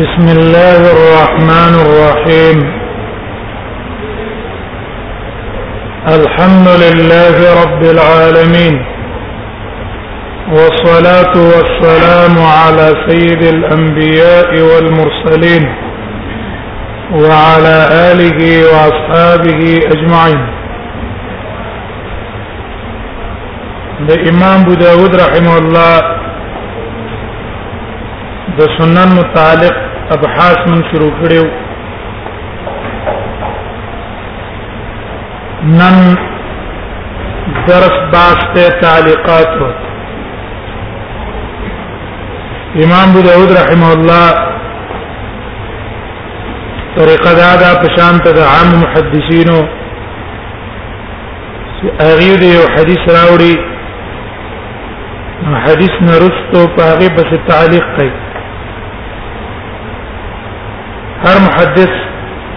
بسم الله الرحمن الرحيم الحمد لله رب العالمين والصلاه والسلام على سيد الانبياء والمرسلين وعلى اله واصحابه اجمعين لامام ابو داود رحمه الله ده سنن متعلق ابحاث من شروع کړو نن درس باسته تعليقات امام ابو داود رحمه الله طریقه دا دا پشان ته د عام محدثینو چې هغه دی یو حدیث راوړي حدیث نرستو په هغه بس تعلیق کوي هر محدث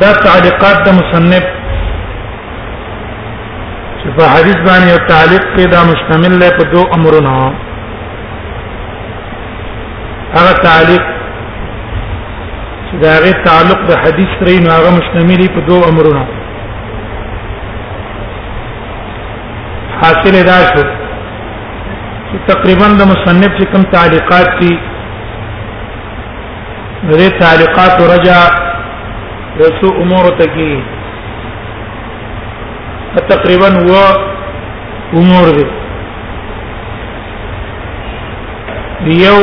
دا تعلیقات د مصنف چې په حدیث باندې یو تعلیق کې دا مشتمل دی په دوه امرونو هغه تعلیق چې دا غي تعلق د حدیث سره نو هغه مشتمل په دوه امرونو حاصل دا شو چې تقریبا د مصنف چې کوم تعلیقات دي نو دې تعلقات رجا یو څو امور ته کې تقریبا و امور دي یو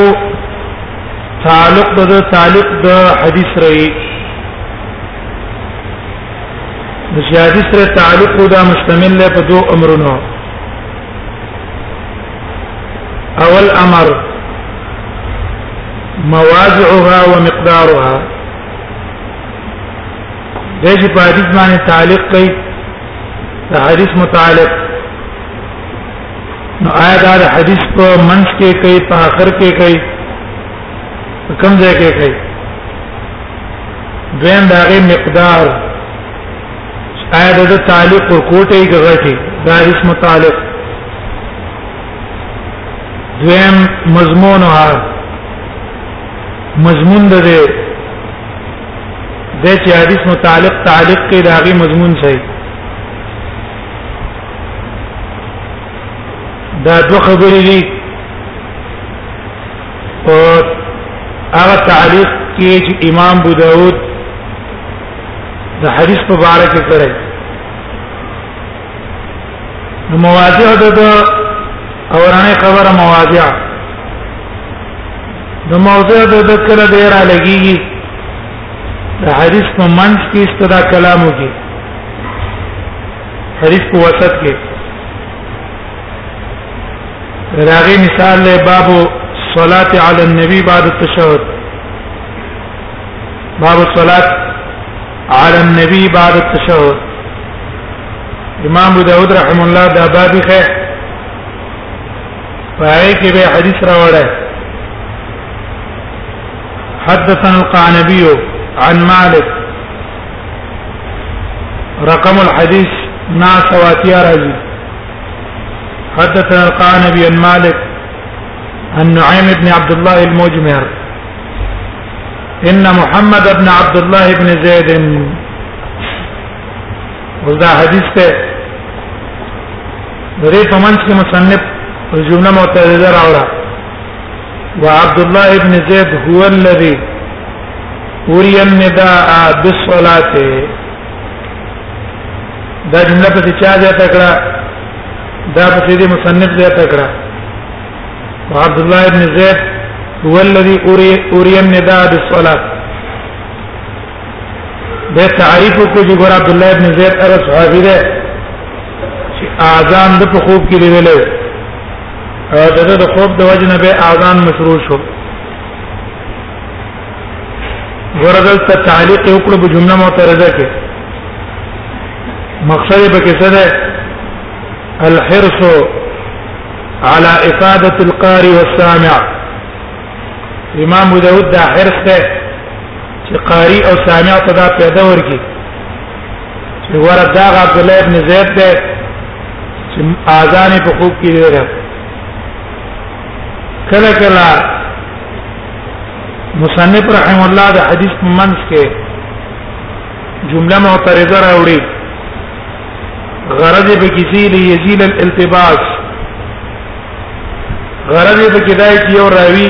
تعلق د تعلق د حدیث رہی د حدیث سره تعلق دا مشتمل له په دوه امرونو اول امر مواضعها ومقدارها دې چې په حدیث باندې تعلق کوي د حدیث متعلق نو آیا دا د حدیث په منځ کې کوي په آخر کې کوي کم ځای کې کوي دویم داغه مقدار آیا د تعلق پر کوټه کې غټي دا اسم متعلق دویم مضمون ها مضمون د دې د چې حدیث متعلق تعلق کې داغي مضمون شي دا دوه خبرې دي او هغه تعلق کې چې امام ابو داود د حدیث په اړه کې کړی نو مواضع د اورانه خبره مواضع د موضع د ذکر ډیر لګیږي د حدیث په منځ کې استدا کلام وکي حدیث په وسط کې راغی مثال له باب صلات علی النبی بعد التشهد باب صلات علی النبی بعد التشهد امام ابو داود رحم الله دا باب ښه پای کې به حدیث راوړل حدثنا القعنبي عن مالك رقم الحديث ناس واتيا رجل حدثنا القانبي نبي مالك عن نعيم بن عبد الله المجمر ان محمد ابن عبد الله ابن زيد ودا حدیث ته درې پمنځ کې مصنف جمله معترضه راوړه وعبد الله ابن زيد هو الذي وري النداء بالصلاه دا جمله په چا ځای تکړه دا په دې مصنف ځای تکړه وعبد الله بن زيد هو الذي أري أري النداء بالصلاة ده تعريف کو چې ګور عبد الله بن زيد هغه صحابي ده چې اذان د په خوب کې ویل او دغه د خوب د وجه نه به اذان مشروع شو ګور دلته تعلیق وکړو په جمله معترضه کې مقصد به کې څه ده الحرص على افاده القاري والسامع امام ابو داود دا حرص ته چې قاری او سامع ته دا پیدا ورکی چې وردا عبد الله ابن زید ته چې اذان په خوب کې ویره کله کله مصنف رحم الله د حدیث منځ کې جمله معترضه راوړي غرض به کسی ليزيل الالتباس غرض به کدای چې یو راوی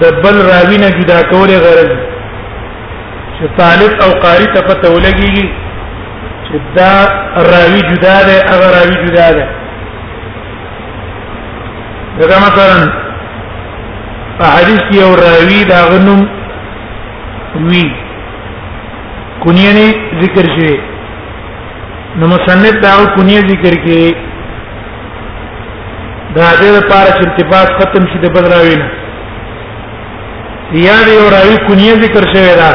د بل راوی نه جدا کول غرض چې طالب او قاری ته پته ولګي چې دا راوی جدا ده هغه راوی جدا ده دا مثلا په حدیث کې یو راوی دا غنوم وی کنیه نه ذکر شي نو مصنف دا کنیه ذکر کې دا دې لپاره چې ارتباط ختم شي د بدراوی نه یا دې او راوی کنیه ذکر شوی دا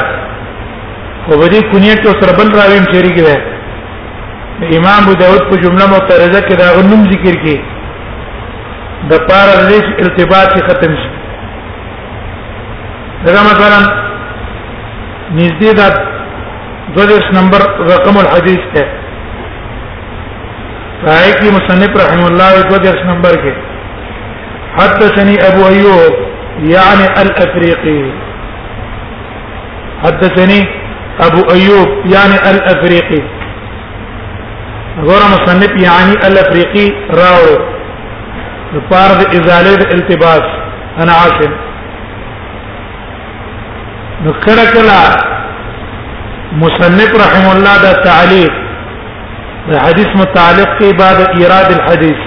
خو به دې کنیه کې سره بل راوی هم شریک دی امام ابو داود په جمله معترضه کې دا غنوم ذکر کې د پاره دې ارتباط ختم شي دا مثلا نږدې دا دویش نمبر رقم الحديث ته راي کې مصنف رحم الله دویش نمبر کې حدثني ابو ايوب يعني الافريقي حدثني ابو ايوب يعني الافريقي غور مصنف يعني الافريقي راو لپاره د ازاله التباس انا عاصم نو کله کله مصنف رحم الله دا تعلیق د حدیث متعلق کې بعد ایراد الحديث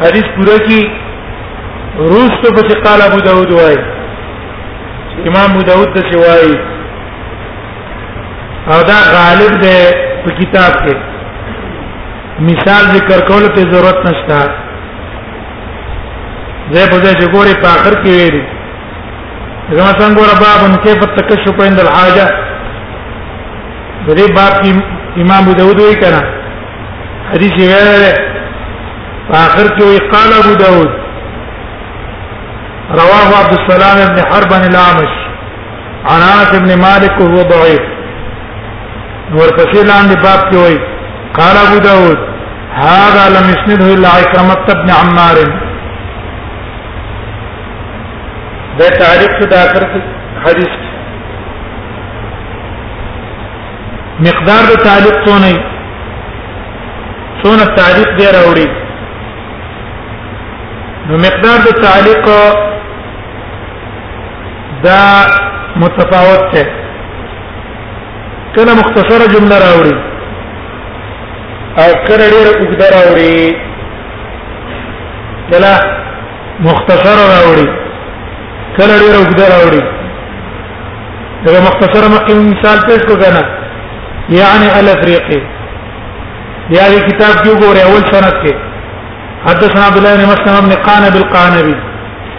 حدیث پوره کی روز ته په قال ابو داود وای امام ابو داود ته وای او دا غالب ده په کتاب کې مثال ذکر کول ته ضرورت نشته زه په دې چې ګوري په اخر کې ویلي زما څنګه ګوره باب کیف التکشف عند الحاجه د دې باب کې امام ابو داود وی کړه حدیث یې ویل په اخر کې وی قال ابو داود رواه عبد السلام بن حرب عن الاعمش عن انس بن مالك وهو ضعيف ورپسې لاندې باب کې وی قال ابو داود هذا لم يسنده الا عكرمه بن عمار ده تعریف ده اخر حدیث مقدار ده تعلیق څونه څونه تعلیق دی راوړي نو مقدار ده تعلیق دا متفاوت ده کله مختصره جمله راوړي او کله ډېره اوږده راوړي کله مختصره راوړي کله ډېره اوږده راوړي دا مختصره مخکې مثال پیش کو کنه یعنی الافریقی بیا دې کتاب کې وګوره اول سند کې حدثنا عبد الله بن مسلم بن قانب القانبي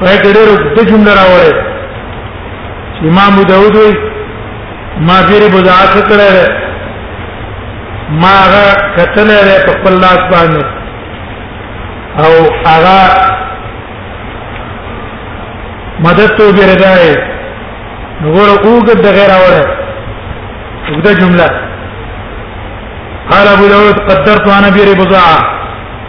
پای کې ډېر د جمله راوړې امام داوود وی ما پیر بضاعت کړه ما هغه کتل لري په خپل لاس باندې او هغه مدد تو ګرځای نو ور اوګه د غیر اوره وګړه جمله قال ابو داود قدرت انا بیر بضاعه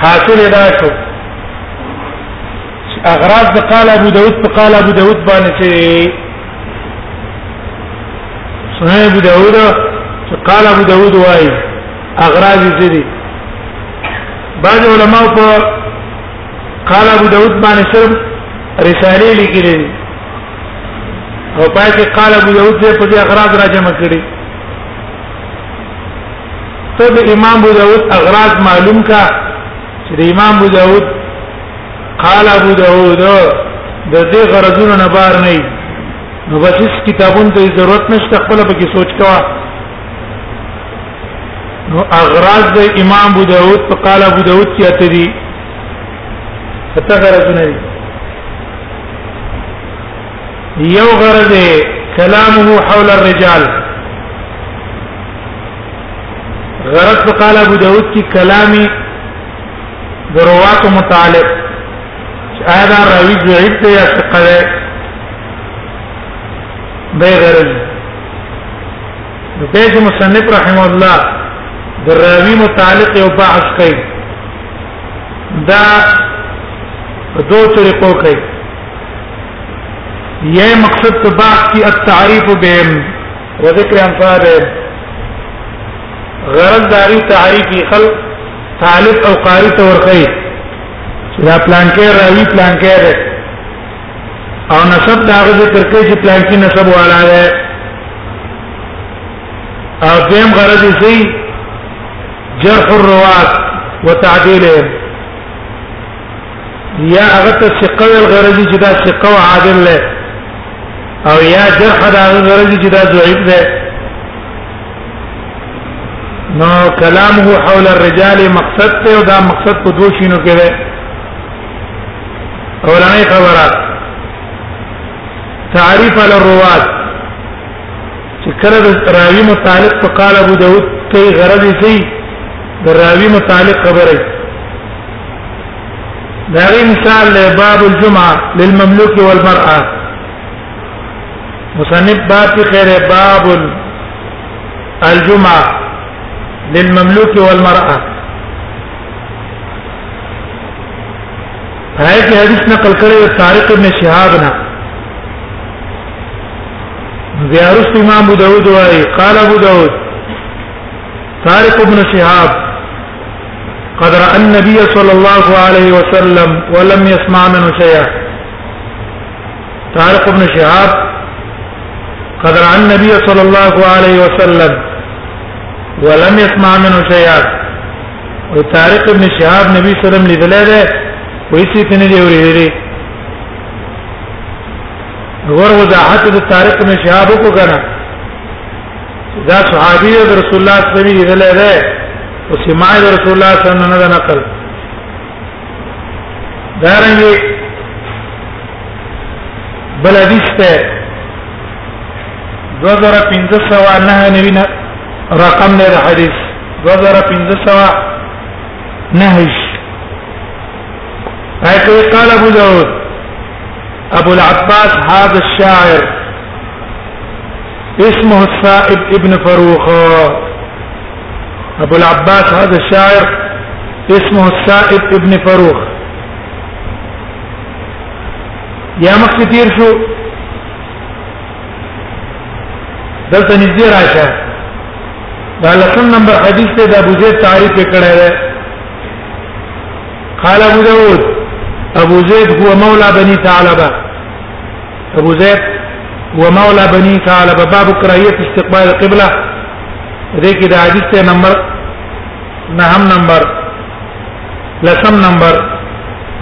حاصل دا شو اغراض د قال ابو داود په قال ابو داود باندې چې سنن ابو داود چې قال ابو داود وايي اغراض یې دي بعض علما په قال ابو داود باندې صرف رساله لیکلې او پای کې قال ابو داود دې په دې اغراض راجمه کړي ته د امام ابو داود اغراض معلوم کا چې د امام ابو داود قال ابو داود د دې غرضونو نه بار نه نو بس اس کتابونو ته ضرورت نشته خپل به کې سوچ کا نو اغراض د امام ابو داود په قال ابو داود کې اته دي څه غرضونه دي یو غرض کلامه حول الرجال غرض قال ابو داود کی کلامی دروات متعلق ادا راوی ضعیف دی یا ثقه دی به غرض د پیج مصنف رحم الله د راوی متعلق یو بحث کوي دا دو طریقو کوي یہ مقصد تو بات کی التعریف بهم وذکر انصار غرض داری تعریفی خلق طالب او قاری ته ورخی چې دا پلان کې راوی پلان کې ده او نسب دا غو ذکر کوي چې پلان کې نسب والا ده او دیم غرض یې سي جرح الروات وتعديلهم یا هغه ته ثقه ویل غرضی چې دا ثقه او عادل له او یا جرح دا غرضی چې دا ضعیف ده نو کلامه حول الرجال مقصد ته او دا مقصد په دوه شینو کې ده اولنې خبره تعریف علی الروات چې کله د راوی متعلق په قال ابو داود کې غرضی سي د راوی متعلق خبره دا مثال باب الجمعه للمملوك والمراه مصنف باب خير باب الجمعة للمملوك والمرأة هاي في حديث نقل كره طارق ابن شهابنا نه زیارست امام ابو داود وايي قال ابو داود طارق ابن شهاب قد راى النبي صلى الله عليه وسلم ولم يسمع منه شيئا طارق ابن شهاب قد راى النبي صلى الله عليه وسلم ولم يسمع منه شيئا وطارق ابن شهاب نبی صلی الله علیه وسلم لیدل دی وېسی تنه دی اورېدلی ور وضاحت د طارق ابن شهاب کو کنه دا صحابي د رسول الله صلی الله علیه وسلم دلې ده او سماع د رسول الله صلی الله علیه وسلم نه نقل دارنګي بل حدیث ته 2500 نه نوینا رقم نه حدیث 2500 نهش هيكل قال ابو داود ابو العباس هذا الشاعر اسمه السائب ابن فروخ ابو العباس هذا الشاعر اسمه السائب ابن فروخ يا مخ كثير شو دلته نږدې راشه دا لسم نمبر حدیث ته د ابو زید تعریف کړی دی قال ابو داود ابو زید هو مولى بني ثعلبه ابو زيد ومولى بني ثعلب باب كراهيه استقبال القبلة دې کې د حدیث ته نمبر نه هم نمبر لسم نمبر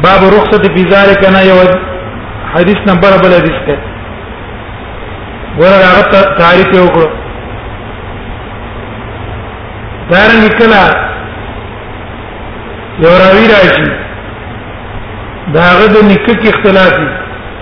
باب رخصت في ذلك انا یو حدیث نمبر بل حدیث ته ورته هغه تعریف یو کړو دارن کلا یو راوی راشي داغه د نکک اختلافي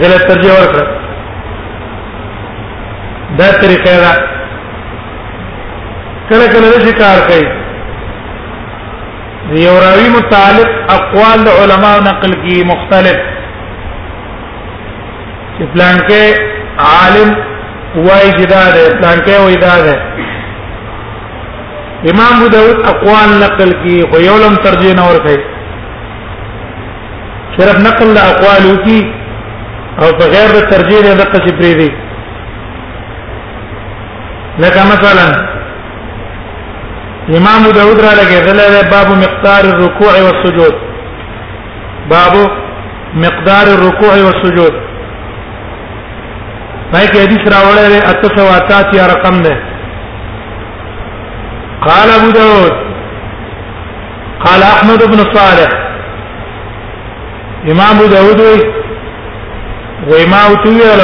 غلط ترجمه ورکړه دا طریقه ده کله کله د کار کوي یو راوی متعلق اقوال علماء نقل کی مختلف چې پلان کې عالم وای جدا ده پلان کې وای دا ده امام ابو داود اقوال نقل کی خو یو لم ترجمه ور کوي صرف نقل د اقوال کی او په غیر د ترجیح د دقه چې پری دی لکه مثلا امام داود را لګی دلته باب مقدار الركوع والسجود باب مقدار الركوع والسجود پای کې حدیث راوړل دی اته سو اته یا رقم ده قال ابو داود قال احمد بن صالح امام ابو داود وی وی ما وتویل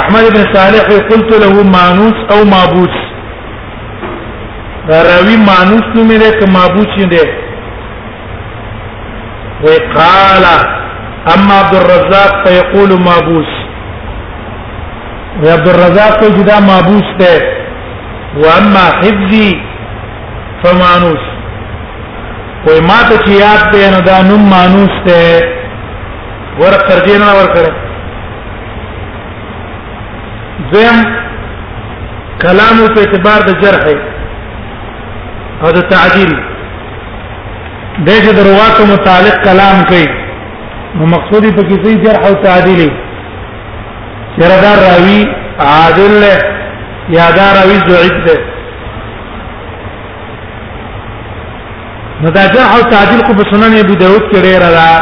احمد بن صالح قلت له مانوس او مابوس دا راوی مانوس نوم یې ک مابوس دی وی قال اما عبد الرزاق فيقول مابوس وی عبد الرزاق چې دا مابوس دی واما حفظي فمانوس وای ما ته چې یاد دی نو دا نوم مانوس ته ور تر دې نه ور کړ زم کلام په اعتبار د جرح او د تعدیل د دې درواتو متعلق کلام کوي نو مقصودی په کې سي جرح او تعدیل چردا راوی عادل یا دا راوی ضعیف ده نو دا جرح او تعدیل کو په سنن ابو داود کې ډیر را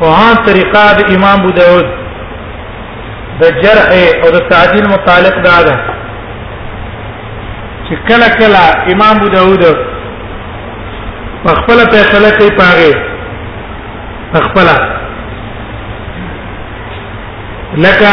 او عام طریقه د امام ابو داود د جرح او د تعدیل متعلق دا ده چې کله کله امام ابو داود په خپل فیصله کوي پاره خپل لکه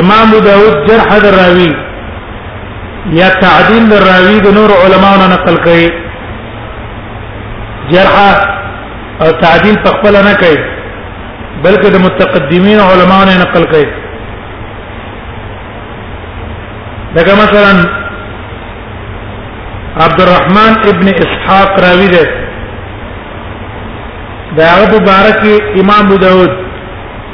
امام داود جرح در راوی یا تعدیل در راوی د نور علماو نه نقل کړي جرح او تعدیل په خپل نه کوي بلکې د متقدمین علماو نه نقل کړي دغه مثلا عبد الرحمن ابن اسحاق راوی ده دا هغه مبارک امام داود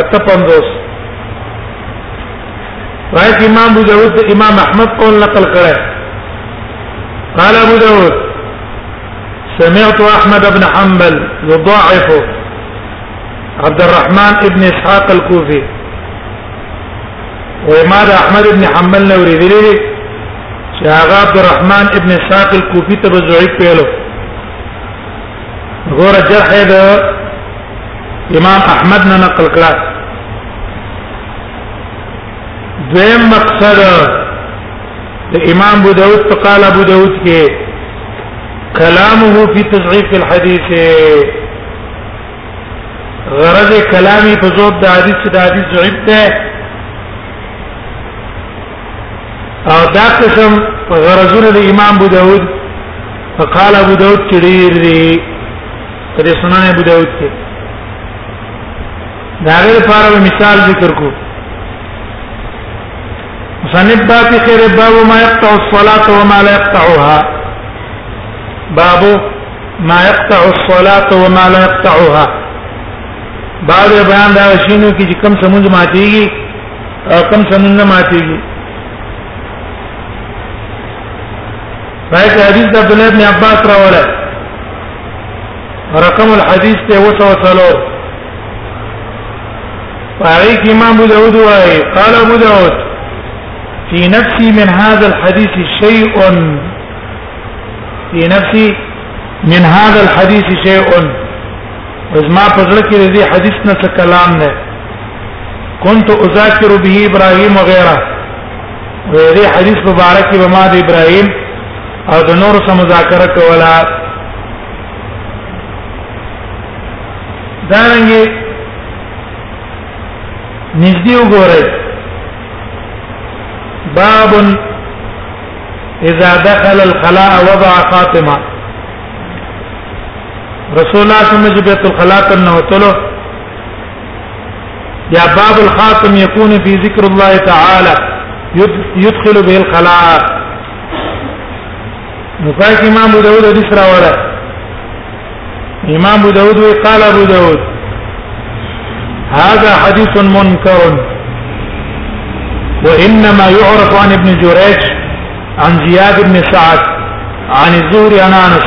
اتپندوس رايت امام ابو داود امام احمد قول نقل قراءه قال ابو داود سمعت احمد بن حنبل يضاعف عبد الرحمن ابن اسحاق الكوفي وإمام احمد بن حنبل نوري ریدلی شاغ عبد الرحمن ابن اسحاق الكوفي تبزعي پیلو غور جرح د امام احمد نه نقل کړه دویم مقصد د امام ابو داود په قال ابو داود کې کلامه فی تضعیف الحدیث غرض کلامی په زوب د حدیث د حدیث ضعیف ده او دا قسم غرضونه د امام ابو داود فقال ابو داود کې ډیر دی تر سنن ابو داود کې دا غیر لپاره مثال ذکر کو مصنف باب خیر باب ما يقطع الصلاه وما لا يقطعها باب ما يقطع الصلاه وما لا يقطعها باب بیان دا شینو کې کوم سمون ماتيږي کم سنن نه ماتيږي پای کې حدیث د عبد الله بن عباس راوړل رقم الحديث ته وسو وسلو پای کې امام ابو داود وايي قال ابو داود في نفسي من هذا الحديث شيء في نفسي من هذا الحديث شيء وزما په ځل کې دې حدیث نه څه کلام نه كنت اذاكر به ابراهيم وغيره وهذه حديث مبارك بما دي ابراهيم او د نور سره مذاکره کولا دارنګي نږدې وګورئ باب اذا دخل الخلاء وضع خاتمه رسول الله صلی الله علیه وسلم بیت الخلاء تنوتلو يا باب الخاتم يكون في ذكر الله تعالى يدخل به الخلاء نفاق امام ابو داود حديث راوړه امام ابو داود قال ابو داود هذا حديث منكر وإنما يعرف عن ابن جريج عن زياد بن سعد عن الزهري عن أنس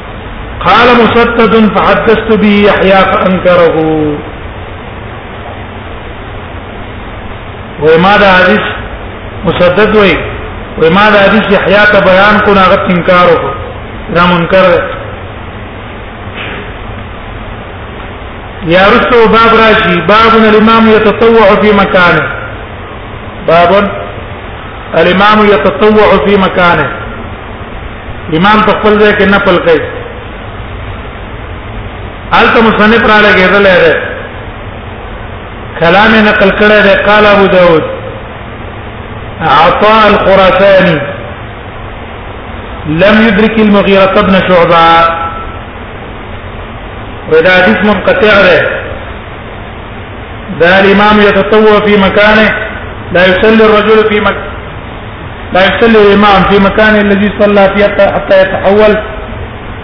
قال مسدد فحدثت به يحيى فأنكره وماذا حديث مسدد وي وماذا حديث يحيى بيان كنا غت إنكاره لا منكر يا رسول باب راشي باب الإمام يتطوع في مكانه باب الامام يتطوع في مكانه امام ذلك ځای کې نفل کوي الته مصنف را غير دی کلام نقل کړی قال ابو داود عطاء الخراساني لم يدرك المغيرة بن شعبة وإذا حديث منقطع له ذا الإمام يتطوع في مكانه لا يصلي الرجل في مكانه لا يصلي الإمام في مكانه الذي صلى فيه حتى يتحول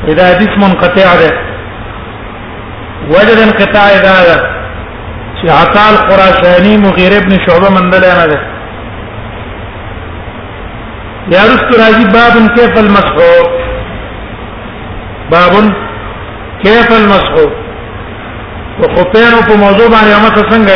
إذا جسم قطع ده وجد انقطاع هذا شي عطاء الخراساني مغير ابن شعبة من دلنا ده يا رسول راجي باب كيف المسح باب كيف المسح وخطين في موضوع عن يوم څنګه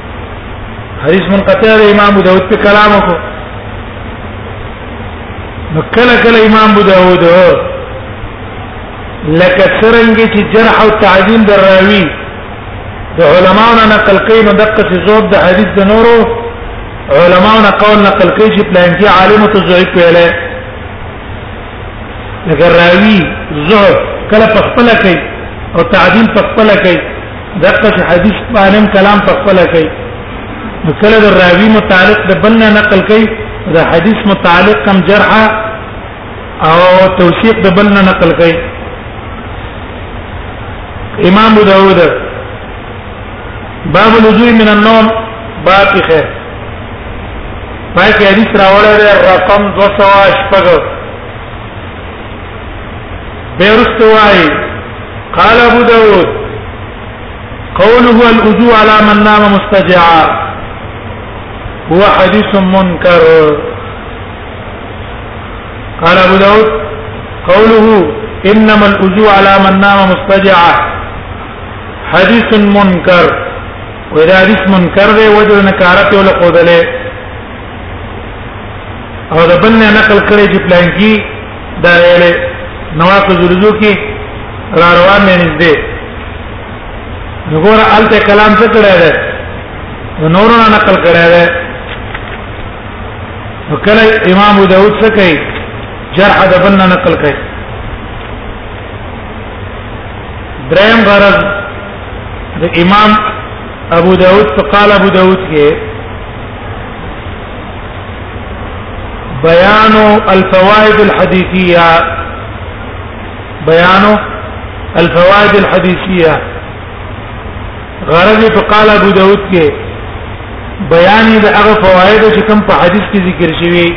حدیث منقطع دی امام ابو داود په کلام کو نو کله کله امام ابو داود لکه څنګه چې جرح او تعظیم در راوي د علماونو نقل کین او دقه چې زوب د حدیث د نورو علماونو قول نقل کوي چې پلان کې عالم ته ضعیف ویلې لکه راوي زوب کله په خپل کوي او تعظیم په خپل کوي دغه حدیث باندې کلام په خپل کوي نو کله د راوی متعلق د بل نه نقل کوي د حدیث متعلق کم جرح او توثیق د بل نه نقل کوي امام ابو داود باب الوضوء من النوم باب کې خیر پای کې حدیث راوړل رقم 200 شپږ بيرستوائي قال ابو داود قوله الوضوء على من نام مستجعا هو حديث منكر قال ابو داود قوله انما الوضوء على من نام مستجعا حديث منكر واذا حديث منكر دی وجه نکارت ولا قودله او د بل نه نقل کړي چې پلان کې دا ویلې نواقض الوضو کې را روان نه نږدې وګوره الته کلام څه کړی دی نورو نه نقل کړی دی وکړه امام ابو داود څه کوي جرح د بن نقل کوي دریم غرض د امام ابو داود قال ابو داود کې بيان الفوائد الحديثيه بيان الفوائد الحديثيه غرض په قال ابو داود کې بیان د هغه فواید چې کوم په حدیث کې ذکر شوی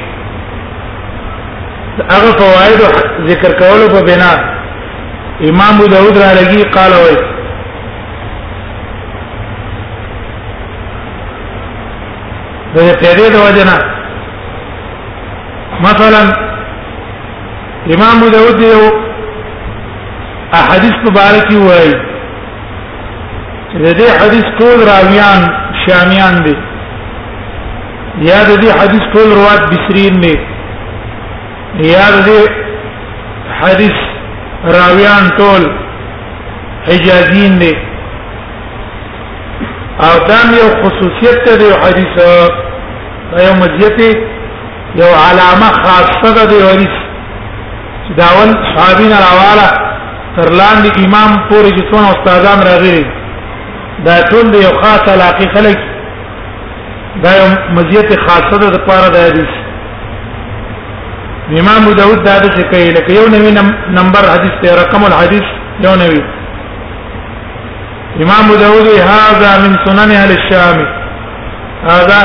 هغه فواید ذکر کولو په بنا امام ابو داود را لګي قال وای د قیدې د وجنه مثلا امام ابو داود یو احادیث مبارک وایي د دې حدیث ټول راویان شامیان دي یا د دې حدیث ټول روات بصرین دي یا د دې حدیث راویان ټول حجازین دي او دا یو خصوصیت دی یو حدیث دا یو مزیت یو علامه خاصه ده دی حدیث چې دا ول صحابي نه راواله تر لاندې امام پورې چې څونه استادان راغلي دا ټول دی یو خاص علاقه خلک دا یو مزیت خاصه ده د پاره د حدیث امام ابو داود دا څه کوي لکه یو نوی نمبر حدیث ته رقم الحدیث یو نوی امام داود هذا من سنن اهل الشام هذا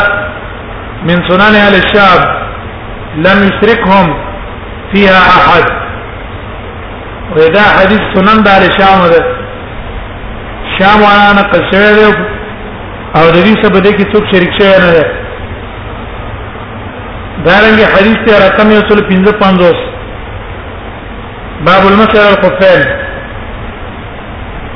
من سنن اهل الشام لم يشركهم فيها احد ودا حدیث سنن د اهل شام ده شام وانا نقل شوی دی او د دې سبب دې کې څوک شریک شوی نه دی دارنګ حدیث ته رقم 155 باب المسألة الخفين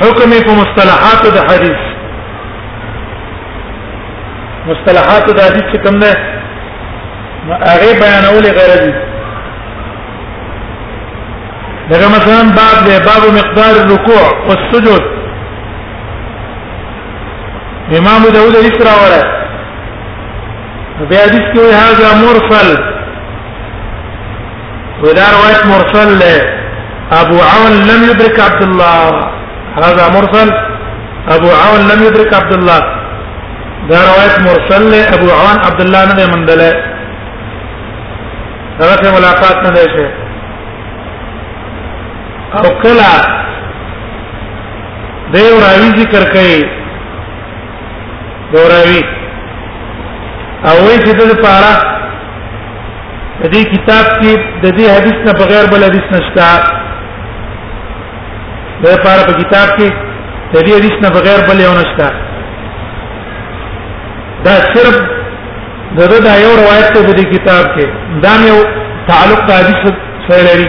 حکم په مصطلحات د حدیث مصطلحات د حدیث کوم نه هغه بیانول غیر دي دغه مثلا باب دی باب مقدار الركوع والسجود امام داود اسرا وره بیا حدیث کې هاذا مرسل ودا روایت مرسل له ابو عون لم يدرك عبد الله هذا مرسل ابو عون لم يدرك عبد الله دا روایت مرسل له ابو عون عبد الله نه مندله هغه ملاقات نه دی شه او کلا دیو راوی ذکر کوي دوراوی او وی چې د پاره د دې کتاب کې د دې حدیث نه بغیر بل حدیث نشته د پاره په کتاب کې د دې حدیث نه بغیر بل یو نشته دا صرف دغه دا یو روایت ته د کتاب کې دا یو تعلق د حدیث سره لري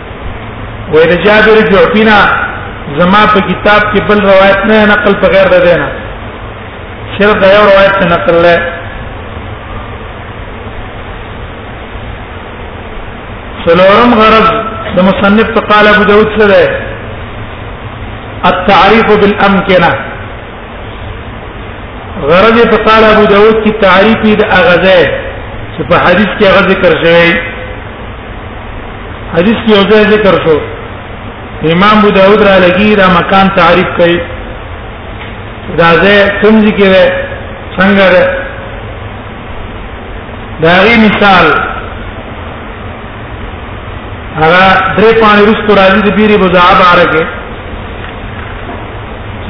وې رجابر جعفینا زما په کتاب کې بل روایت نه نقل په غیر ده نه صرف دا یو روایت نه نقل لای سلورم غرض د مصنف په قال ابو داود سره التعريف بالامكنه غرض په قال ابو داود کی تعریف د اغزه چې په حدیث کې هغه ذکر شوی حدیث کې یو ذکر شو امام ابو داود را لګی دا مکان تعریف کړي دا زه کوم ذکر څنګه ده دا غي مثال هغه درې پانی رستو راځي د بیري بزعب عارکه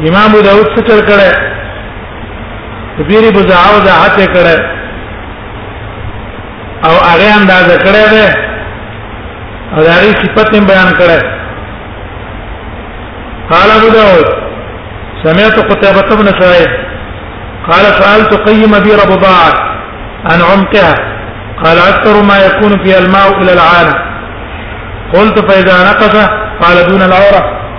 امام ابو داود څه چل کړه بیری بزاو دا هته کړه او هغه انداز کړه ده او دا غي صفات بیان کړه قال ابو داود سمعت قتيبة بن سعيد قال سألت قيم بير بضاعة عن عمقها قال أكثر ما يكون فيها الماء إلى العانة قلت فإذا نقص قال دون العورة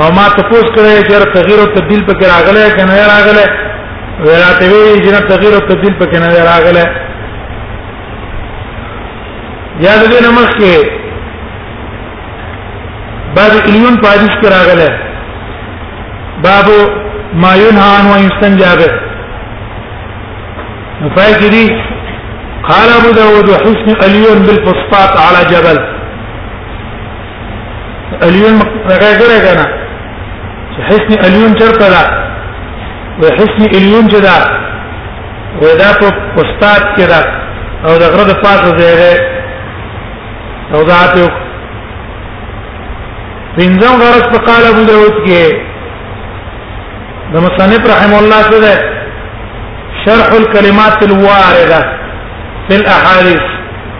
او ما تاسو کړه چې تغییر او تبديل په کې راغله کنه راغله ویراته وی چې تغییر او تبديل په کې نه راغله یا د دې نمخ کې بعد الیون پادیش کې راغله باب ما ينهى عنه ويستنجى به فاجري قال ابو داود وحسن اليون بالفسطاط على جبل الیون هغه ګره کنه چې حسن الیون چرته ده و حسن الیون چې ده و دا په استاد کې ده او د غره د پاسه ځای ده او دا ته پنځم غرض په قال ابو داود کې د مصنف رحم الله څه ده شرح الكلمات الوارده في الاحاديث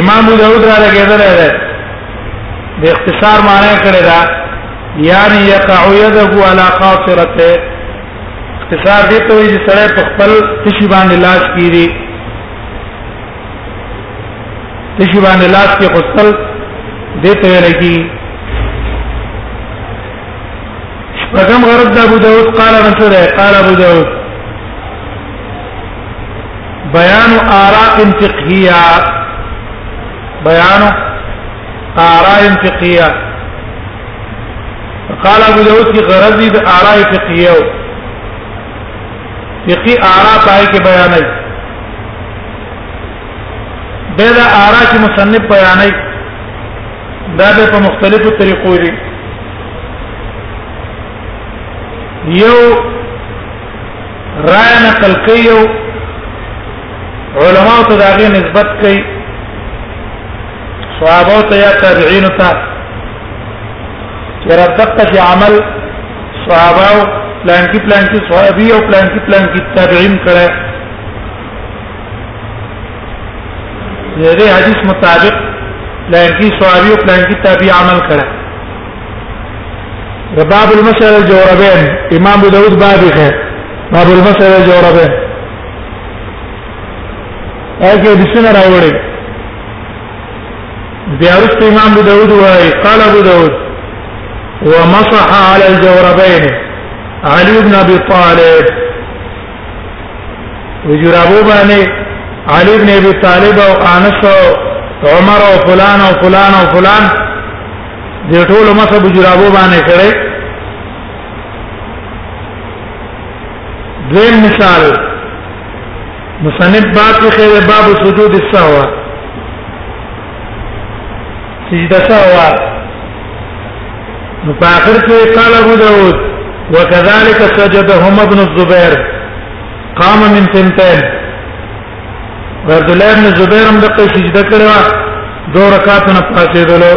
امام ابو داود را لګیدل دی د اختصار معنی کړی دا یعنی یقع یده علی خاطرته اختصار دې ته وایي چې سره په خپل تشی باندې لاس کیږي تشی باندې لاس کې خپل دې ته لګي شپږم غرض د ابو داود قال رسول قال ابو داود بیان آراء فقهیه بیان آراء فقهیه قال ابو داود کی غرضی د آراء فقهیه فقهی آراء پای کې بیانای به دا آراء چې مصنف بیانای دا به په مختلفو طریقو دي یو رائے نقل کوي او علماء ته داغه نسبت کوي صحابه ته یا تابعین ته چیرې دقه چې عمل صحابه او پلان کې پلان کې صحابي او پلان کې پلان کې تابعین کړه دې حدیث مطابق پلان کې صحابي او پلان کې تابعی عمل کړه باب المسألة الجوربين امام ابو داود بابك باب المسألة الجوربين اګه د سینه راوړې زيارت امام ابو داود واي قال ابو داود ومسح على الجوربين علي بن ابي طالب وجرابو باندې علي بن ابي طالب او انس او عمر او فلان او فلان او فلان د ټولو مسح په جرابو باندې کړي دویم مثال مصنف باب کې خیر باب سجود السهو سجده سهو نو په اخر کې قال ابو داود وكذلك سجدهما ابن الزبير قام من ثنتين عبد الله بن زبير هم د سجده کړو دو رکعات نه پاتې دلو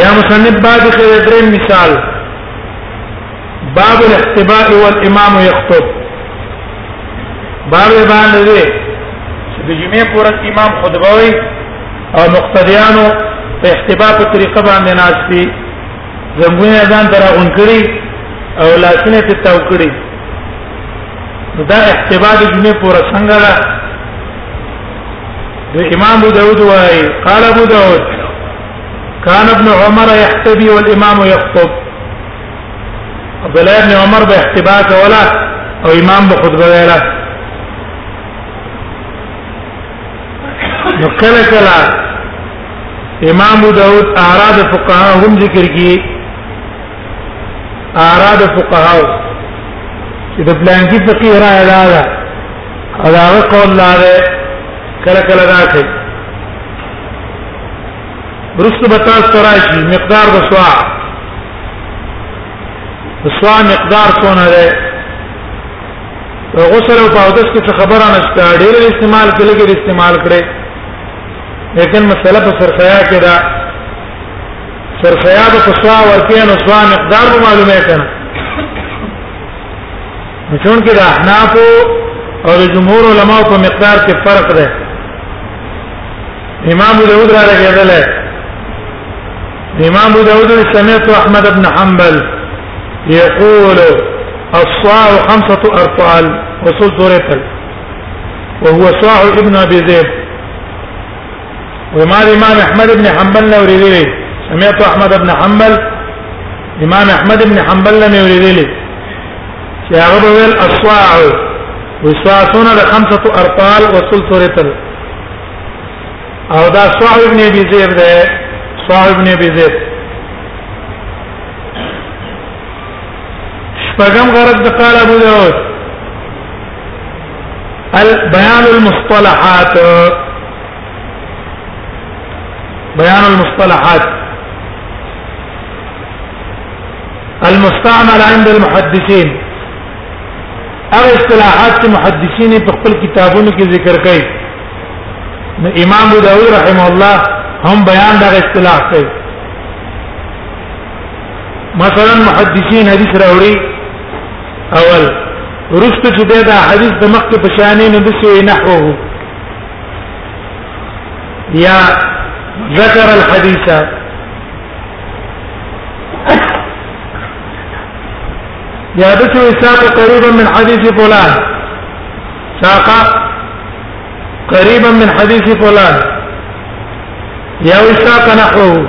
یا مصنف بعد خیر درې مثال باب الاحتباء والامام يخطب باب باندې دی چې د جمعې پر امام خطبه وي او مقتدیانو په احتباء په طریقه باندې ناشتي زنګونه ځان تر غون کړی او لاسونه ته تاو کړی دا احتباء د جمعې پورا څنګه ده د امام ابو داود وايي قال ابو داود كان ابن عمر يحتبي والامام يخطب عبد الله بن عمر به احتباء کولا او امام به خطبه ویلا نو کله کله امام ابو داود اعراض فقها هم ذکر کی اعراض فقها چې د پلان کې فقيه را اعلان او دا قول لا ده کله کله دا کوي برست بتا سراشي مقدار د سوا د سوا مقدار څونه ده غسل او پاودس کې خبره نشته ډېر استعمال کله کې استعمال کړي لیکن مسله په سرخیا کې دا سرخیا په سوا ورکې نو سوا مقدار به معلومه کړه چون کې د احناف او د جمهور علما په مقدار کې فرق دی امام ابو داود را لګیدل امام ابو داود سمعت احمد بن حنبل يقول الصاع خمسة أرطال وصلت رتل وهو صاع ابن أبي ذئب وما امام احمد بن حنبل نو ورېدلې سمعت احمد بن حنبل امام احمد بن حنبل نو ورېدلې چې هغه ویل اسواع وسواسونه د خمسه ارطال وصل تورتل او دا سوع ابن ابي زيد ده سوع ابن ابي زيد شپږم غرض د قال ابو داود البيان المصطلحات بيان المصطلحات المستعمل عند المحدثين او اصطلاحات چې محدثین په خپل کتابونو کې ذکر کوي نو امام ابو داود رحم الله هم بیان دا اصطلاح کوي مثلا محدثین حدیث راوړي اول ورسته چې دا حدیث د مخکې په شانې نه د سوې نحوه یا ذکر الحديث یا د سوې ساق قریبا من حدیث فلان ساق قریبا من حدیث فلان یا وساق نحوه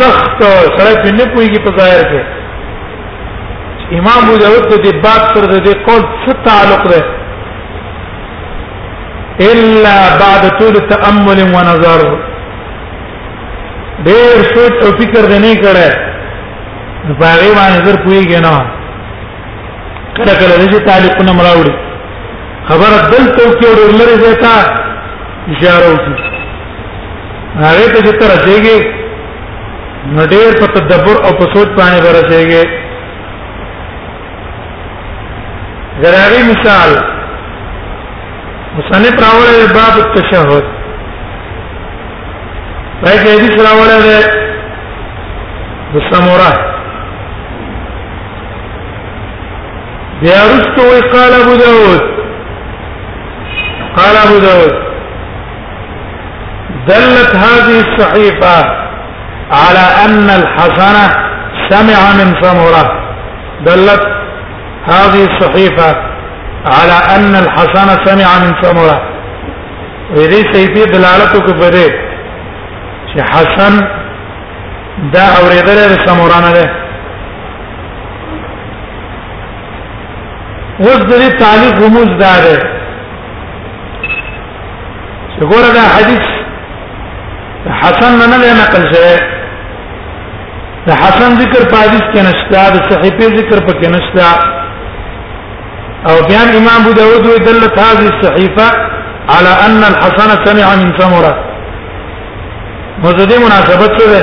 سخت سره په نه پويږي په ظاهر کې امام ابو داود د دې باب سره د دې قول څه تعلق ده الا بعد طول تامل ونظر ډېر سوچ او فکر دې نه کړه نو په هغه باندې زر پويږي نه کله کله دې تعلقونه مراوړي خبره دلته کې ورلره زیاته اشاره وکړي هغه ته چې تر رسیږي نو ډېر په تدبر او په سوچ باندې ورسیږي زراری مثال مصنف راوړی باب التشهد پای کې حدیث راوړی دی د سمورا بیا رستو قال ابو داود قال ابو داود دلت هذه الصحيفه على ان الحسن سمع من سمره دلت هذه الصحيفه على ان الحسن سمع من سمره ویدی صحیفه دلالت کو پدې چې حسن دا اوریدل سمورانه ده اوس د دې تعلق رموز دا ده چې ګوره دا حدیث حسن نه نه نقل شوی د حسن ذکر په حدیث کې نشته د صحیفه ذکر په کې نشته او بیا امام ابو داود وی دلت هذه الصحيفه على ان الحسن سمع من سمره مزدي مناسبت څه ده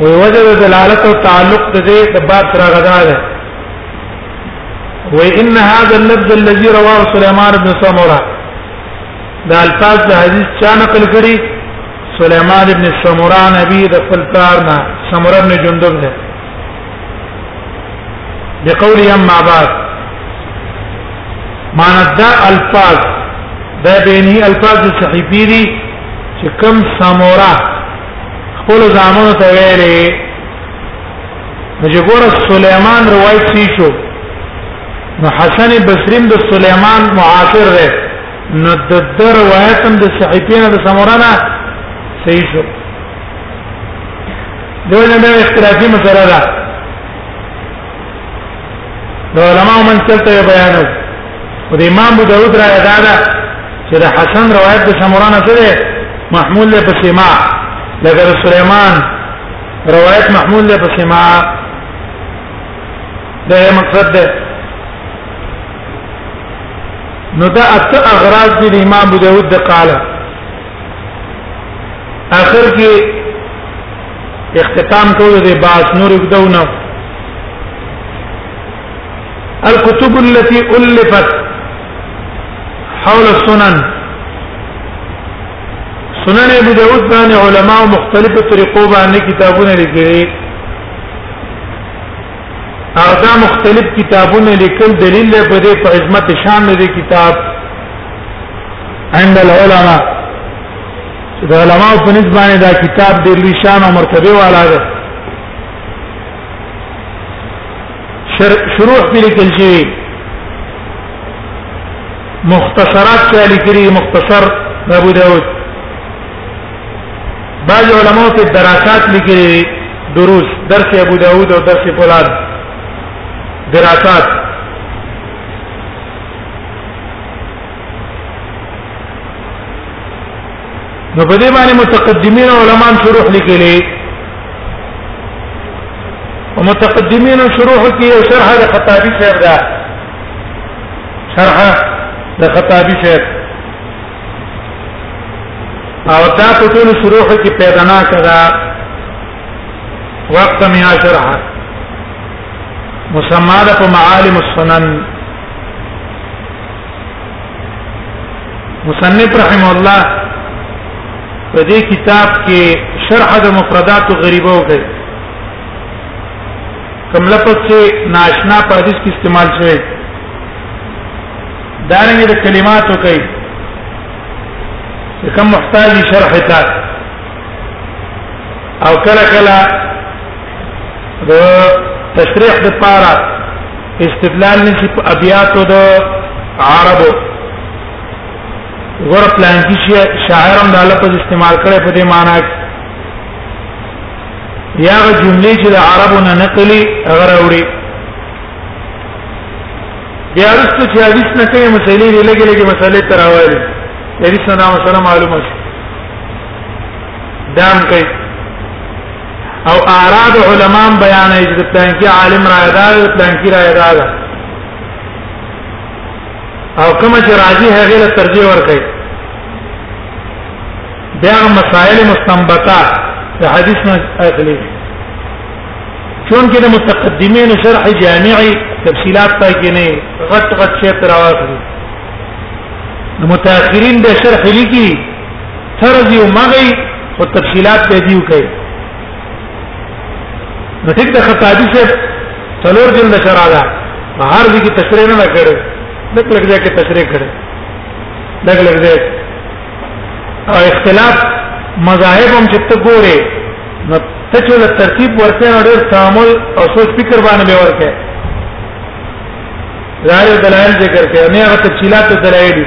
وی وجه د دلالت او تعلق د دې د باب سره غدا ده وی ان هذا اللفظ الذي رواه سليمان بن سمره دا الفاظ د حدیث چا نقل کړي سليمان بن سمره نبی د خپل کارنا سمره بن جندب ده بقول اما بعد معنی دا الفاظ دا بینی الفاظ صحیفی دي چې کم سمره خپل زامنو ته ویلې چې ګوره سليمان روایت شي شو نو حسن بصریم د سليمان معاصر دی نو د در روایت هم د صحیفین د سمورانه صحیح شو دغه نه اختلافي مسله ده نو علماء من څلته بیانو او د امام ابو داود را ادا ده چې د حسن روایت د سموران سره محمول له پسما لکه سليمان روایت محمول له پسما دا مقصد ده نو دا اته اغراض دي امام ابو داود د قاله اخر کې اختتام کولو دی باس نور وګدونه الكتب التي الفت حول السنن سنن ابو داود باندې علما او مختلفو طریقو باندې کتابونه لیکلي هغه مختلف کتابونه لیکل دلیل دی په دې په عظمت شان دی کتاب عند العلماء چې د علماء په نسبت باندې دا کتاب ډېر لوی شان او مرتبه والا دی شروع په لیکل شي مختصرات څه لیکلي مختصر د ابو داود بعض علماء په دراسات لیکلي دروس درس ابو داود او درس فلان دراسات نو په دې باندې متقدمین علما شروح لیکلي او متقدمین شروح کې یو شرح د خطابی شعر ده شرح د خطابی شعر او دا په ټول شروح کې پیدا نه کړه وقت میا شرح مسمى ده په معالم السنن مصنف رحم الله په دې کتاب کې شرح د مفردات غریبو کوي کوم لفظ چې ناشنا په حدیث کې استعمال شوی دا رنګ د کلماتو کوي کوم محتاج شرح ته او کله کله د تشریح لپاره استدلال نشي په ابياتو د عربو غره پلان کې شاعر هم د لفظ استعمال کړي په دې معنی کې یا غ جملې چې د عربو نه نقلي غره وړي بیا رسته چې حدیث نه کوي مسلې دې لګي لګي مسلې تراوالي حدیث نه مسله معلومه دام کوي او اعراب علما بیان یې چې پلان کې عالم را ادا پلان کې را ادا ده او کوم چې راځي هغه له ترجیح ورکړي بیا مسائل مستنبطه د حدیث نه اخلي چون کې د متقدمین شرح جامعي تفصيلات پای کې نه غټ غټ شی تر واخلي د متأخرین د شرح لیکي ترځي او مغي او تفصيلات به دیو کوي نو ټیک د خطابي سے څلور جلد شرع ده هر دې کې تشریح نه کړي لکه لکه ځای کې تشریح کړي لکه لکه ځای او اختلاف مذاهب هم چې ته ګوره نو ته چې له ترتیب ورته ډېر تعامل او سوچ فکر باندې به ورته ظاهر دلایل ذکر کړي نه هغه تفصيلات دلایل دي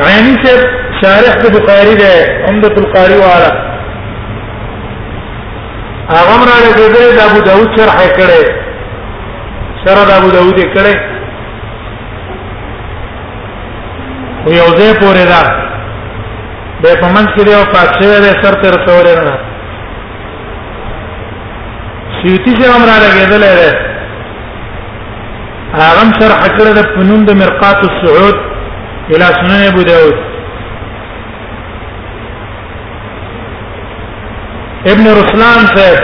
عینی سے شارح د بخاری ده عمدۃ القاری والا هغه مرا لګیدل د ابو داود شرح کړي شرح د ابو داود کړي خو یو ځای پورې ده به په منځ کې یو پات شوی دی سر تر څورې نه سیوتی چې امر راګېدل دی هغه شرح کړه د فنون د مرقات السعود الى سنن ابو داود ابن رسلان صاحب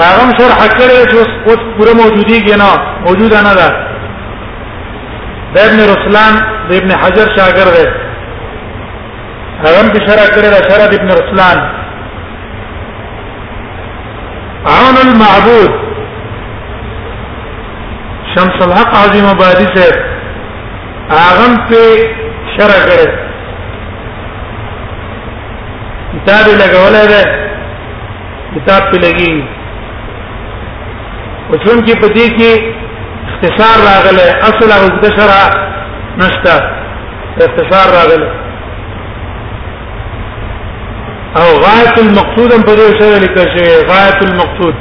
هغه شرح کړی چې اوس پوره موجودی کنا موجوده نه ده د ابن رسلان د ابن حجر شاګرد دی هغه به شرح کړی د شرح ابن رسلان عون المعبود شمس الحق عظیم آبادی سے آغم پہ شرع کرے کتاب لگولا ہے کتاب پہ لگی او چون کې پدې کې اختصار راغله اصل او د شرع نشته اختصار راغله او غایت المقصود هم په دې سره لیکل شوی غایت المقصود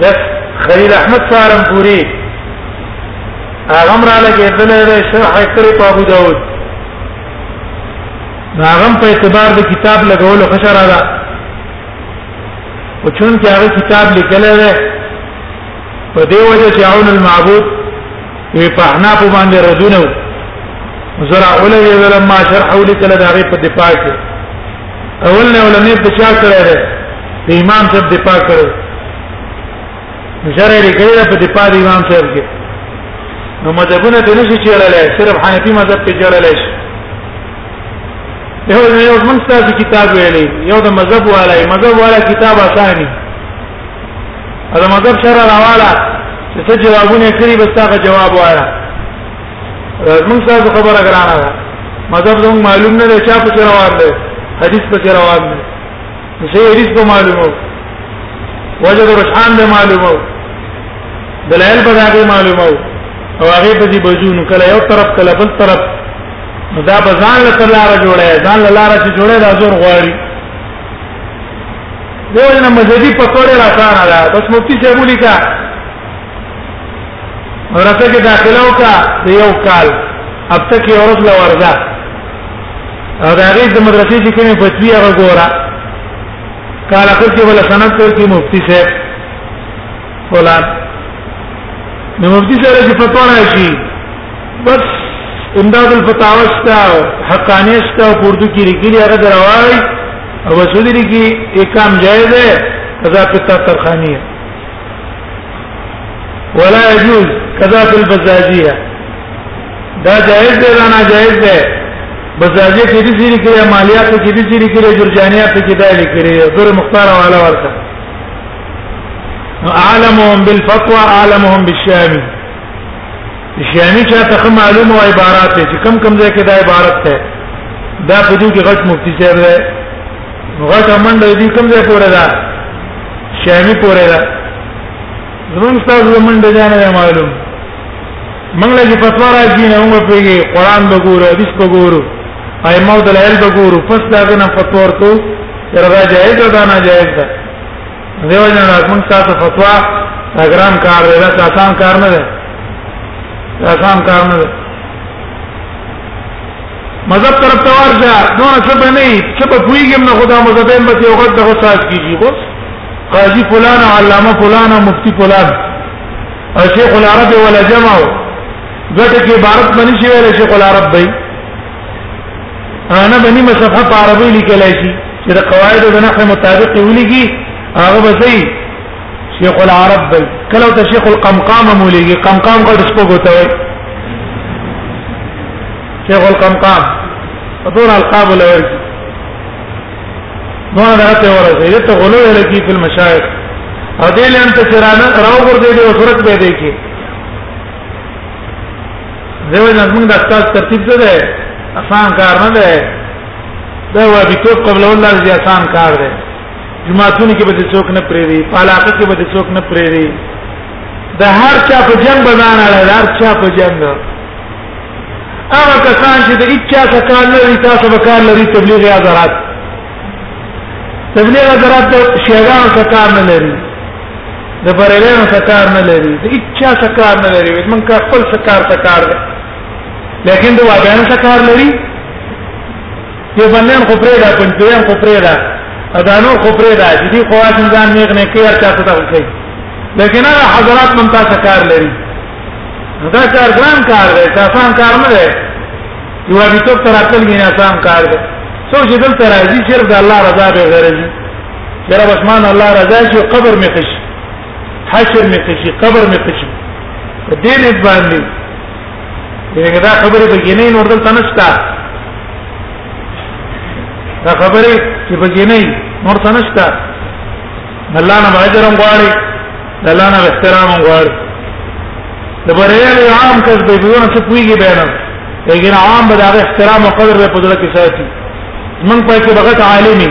د خلیل احمد سارم پوری هغه را لګې دلته شرح کړی په ابو داود هغه په اعتبار د کتاب لګولو خشره ده او چون کې هغه کتاب لیکل دی په دې وجه چې عون المعبود وی په حنا په باندې ردونه زرا اولې ولما شرح اولې کله دا غي په دې پاک اول نه علماء په چا کړه ده امام صاحب دې پاک کړو شرح لري کړه په دې پاک امام صاحب کې نو مذهبونه ته نشي چیرلای صرف حنفي مذهب ته چیرلای شي یو یو من ستاسو کتاب ویلي یو د مذهب والا مذهب والا کتاب اساني دا مطلب شرع راواله چې څه جوابونه کړی بس تاګه جواب وایا موږ تاسو خبره ګرانه ده مطلب زموږ معلوم نه دی چا په چر روان دی حدیث په چر روان دی زه حدیث په معلومو وجه د رشحان به معلومو دلایل په دغه معلومو او هغه په دې بجونو کله یو طرف کله بل طرف دا بزان له لار جوړه ځان له لار چې جوړه دا زور غواړي دیو جن مذهبي پکوړه را کار ده بس مفتی صاحب ولیکا ورته کې داخله وکا د یو کال اب تک یو ورځ لا ورځه او دا غي د مدرسې چې کومه فتوی هغه ګورا کال اخر کې ولا سند تر کې مفتی صاحب فلان نو مفتی صاحب چې فتوا راشي بس امداد الفتاوی ستا حقانی ستا پردو کې لري هغه دروای او وسودی لري اکام جائز ہے قضا پتا ترخانی ہے ولا يجوز قضا فی البزاجیه دا جائز دی دا ناجائز دی بزاجیه کې دې سری کړی مالیات کې دې سری کړی جرجانیات کې دا لیکلي دور مختار والا ورته اعلمهم بالفتوى اعلمهم بالشامي شیانی چا ته معلومه او عبارت چې کم کم ځای کې دا عبارت ده دا په دې کې غټ مفتی صاحب ده غټ منډه دې کم ځای پورې ده شیانی پورې ده زمون تاسو منډه ځان نه معلوم منګله چې فتوا راځي نه موږ په قرآن وګورو حدیث وګورو ائمه دلایل وګورو پس دا نه فتوا ورته تر دا جایز ده نه جایز ده دیو جن راځم تاسو فتوا اګرام کار دی دا آسان کار نه دی آسان کار نه دی مذهب طرف ته ورشه نور څه به نه څه په پویګم نه خدا مذهبین به یو غد دغه ساز کیږي بس قاضي فلان علامه فلان مفتی فلان او شیخ العرب ولا جمعو ګټه کې عبارت باندې شوی شیخ العرب دی انا بني مصحف په عربي لیکل شي چې د قواعد د نحو مطابق ولګي هغه به زي شیخ العرب بل کله ته شیخ القمقام مولګي قمقام کو دسپو کوته وي شیخ القمقام دون القاب له ورسي دون درته ورسي دته غلو لکی په مشایخ او دې لن ته چرانه راو ور دې دې صورت به دې کې دیو جن موږ د تاسو ترتیب څه دی آسان کار نه دی دا و به توپ قبل الله دې آسان کار دی جماعتونو کې به څوک نه پریری په علاقه کې به څوک نه پریری د هر چا په جنگ بدان اړه هر چا په جنگ هغه کسان چې د اچا سکان لري تاسو به کار لري تبلیغ حضرات تبلیغ حضرات شیعان سکان نه لري د بریلیانو سکار نه لري د اچا سکار نه لري موږ کا خپل سکار سکار دی لیکن د واګانو سکار لري یو باندې خو پرې دا پنځه خو پرې دا ادانو خو پرې دا چې دی خو واجب ځان نیغ نه کوي هر چا ته کوي لیکن هغه حضرات مونږ تاسو کار لري دا کار ګران کار دی آسان کار نه دی یو ابي تو تر خپل نه آسان کار دی سوچ دل تر راځي صرف د الله رضا به غرضي یره بس مان الله رضا شي قبر مې خش حشر مې خش قبر مې خش په دې نه باندې دغه دا خبره به ګینې نور دلته نشتا دا خبره چې به ګینې نور څه نشتا الله نه باجرم غواړي الله نه احترام غواړي د بریالي عام کس به بیونه څه پويږي به نه لیکن عام به د احترام او قدر به په دغه کې ساتي من په کې بغت عالمي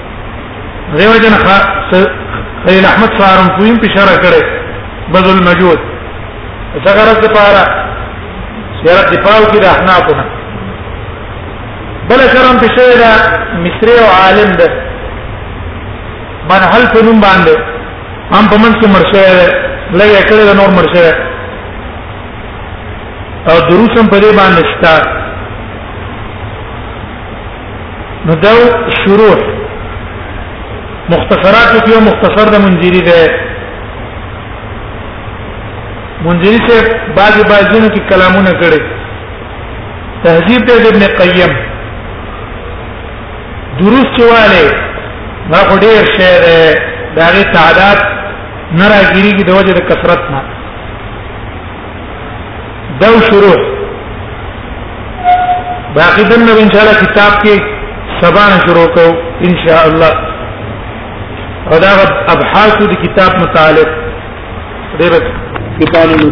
دیو جن خلیل احمد سارم کویم په اشاره کړي بذل مجود څنګه راځي پارا سیرت دی پاو کې د احنافونه بل شرم په شوی دا مصری او عالم ده من هل په نوم باندې هم په منځ کې مرشه لګې کړي د نور مرشه او دروسم په دې باندې ستاسو نو دا شروع مختصرات کې مختصر د منذری ده منذری سے بعض بعضونو کې کلامونه کړي تهذیب د ابن قیم دروس چواله ما خو ډیر شعر دغه تعداد نه راګیری کې د وجه د کثرت نه دا شروع باقی دنه ان شاء الله کتاب کې سبا نه شروع کو ان شاء الله او دا ابحاث د کتاب متعلق ډېر کتابونه